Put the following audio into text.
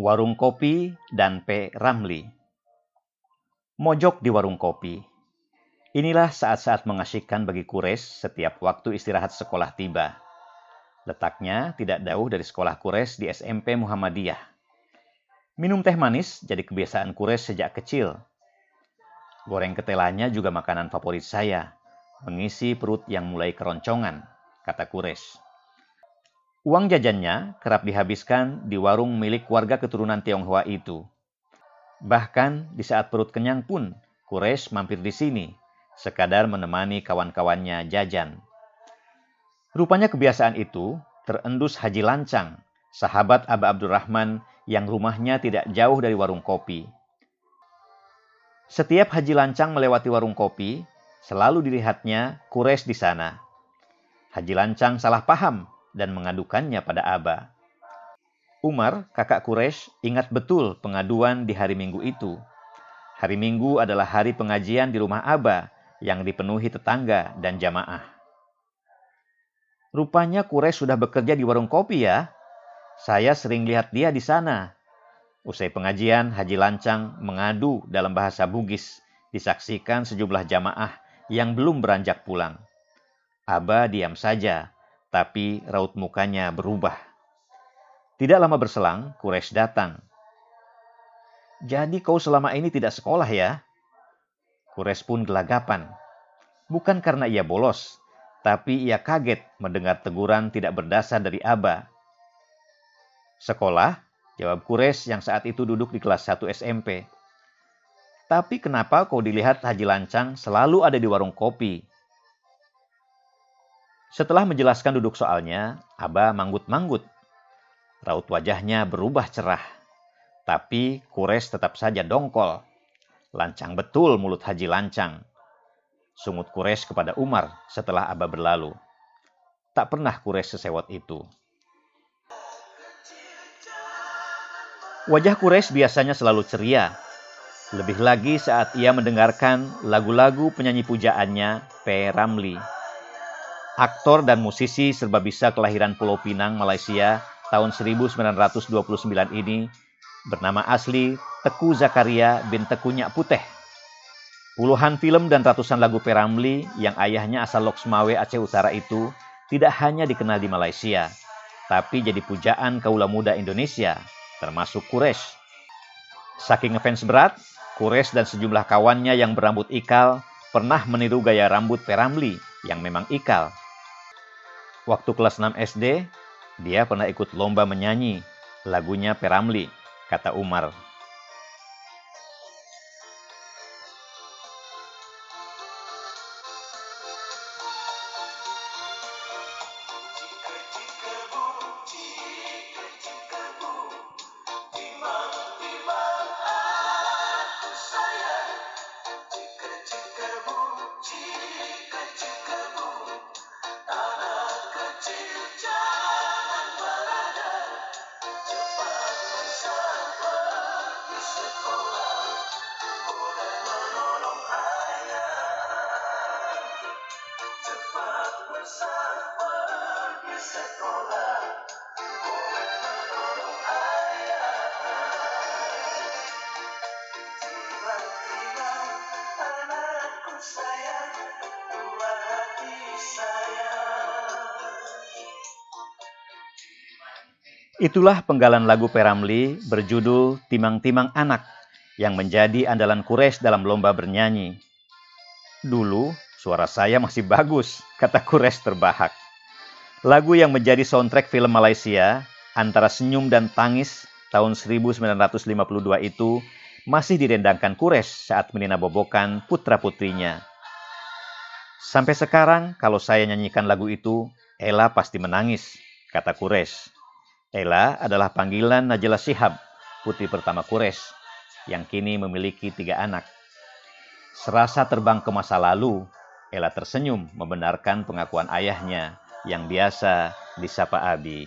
Warung Kopi dan P. Ramli Mojok di warung kopi. Inilah saat-saat mengasyikkan bagi Kures setiap waktu istirahat sekolah tiba. Letaknya tidak jauh dari sekolah Kures di SMP Muhammadiyah. Minum teh manis jadi kebiasaan Kures sejak kecil. Goreng ketelanya juga makanan favorit saya, mengisi perut yang mulai keroncongan, kata Kures. Uang jajannya kerap dihabiskan di warung milik warga keturunan Tionghoa itu. Bahkan di saat perut kenyang pun, Kures mampir di sini, sekadar menemani kawan-kawannya jajan. Rupanya kebiasaan itu terendus Haji Lancang, sahabat Aba Abdurrahman yang rumahnya tidak jauh dari warung kopi. Setiap Haji Lancang melewati warung kopi, selalu dilihatnya Kures di sana. Haji Lancang salah paham dan mengadukannya pada Aba. Umar, kakak Quraisy, ingat betul pengaduan di hari Minggu itu. Hari Minggu adalah hari pengajian di rumah Aba yang dipenuhi tetangga dan jamaah. Rupanya Quraisy sudah bekerja di warung kopi ya. Saya sering lihat dia di sana. Usai pengajian, Haji Lancang mengadu dalam bahasa Bugis, disaksikan sejumlah jamaah yang belum beranjak pulang. Aba diam saja, tapi raut mukanya berubah. Tidak lama berselang, Quraisy datang. Jadi kau selama ini tidak sekolah ya? Quraisy pun gelagapan. Bukan karena ia bolos, tapi ia kaget mendengar teguran tidak berdasar dari Aba. Sekolah? Jawab Quraisy yang saat itu duduk di kelas 1 SMP. Tapi kenapa kau dilihat Haji Lancang selalu ada di warung kopi? Setelah menjelaskan duduk soalnya, Aba manggut-manggut. Raut wajahnya berubah cerah. Tapi Kures tetap saja dongkol. Lancang betul mulut Haji Lancang. Sungut Kures kepada Umar setelah Aba berlalu. Tak pernah Kures sesewot itu. Wajah Kures biasanya selalu ceria. Lebih lagi saat ia mendengarkan lagu-lagu penyanyi pujaannya P. Ramli aktor dan musisi serba bisa kelahiran Pulau Pinang, Malaysia tahun 1929 ini bernama asli Teku Zakaria bin Teku Nyak Putih. Puluhan film dan ratusan lagu Peramli yang ayahnya asal Loksmawe Aceh Utara itu tidak hanya dikenal di Malaysia, tapi jadi pujaan kaula muda Indonesia, termasuk Kures. Saking ngefans berat, Kures dan sejumlah kawannya yang berambut ikal pernah meniru gaya rambut Peramli yang memang ikal Waktu kelas 6 SD, dia pernah ikut lomba menyanyi lagunya Peramli, kata Umar. Itulah penggalan lagu Peramli berjudul Timang-Timang Anak yang menjadi andalan Kures dalam lomba bernyanyi. Dulu, suara saya masih bagus, kata Kures terbahak. Lagu yang menjadi soundtrack film Malaysia antara senyum dan tangis tahun 1952 itu masih direndangkan Kures saat menina bobokan putra-putrinya. Sampai sekarang, kalau saya nyanyikan lagu itu, Ella pasti menangis, kata Kures. Ella adalah panggilan Najla Shihab, putri pertama Quraisy, yang kini memiliki tiga anak. Serasa terbang ke masa lalu, Ella tersenyum membenarkan pengakuan ayahnya yang biasa disapa Abi.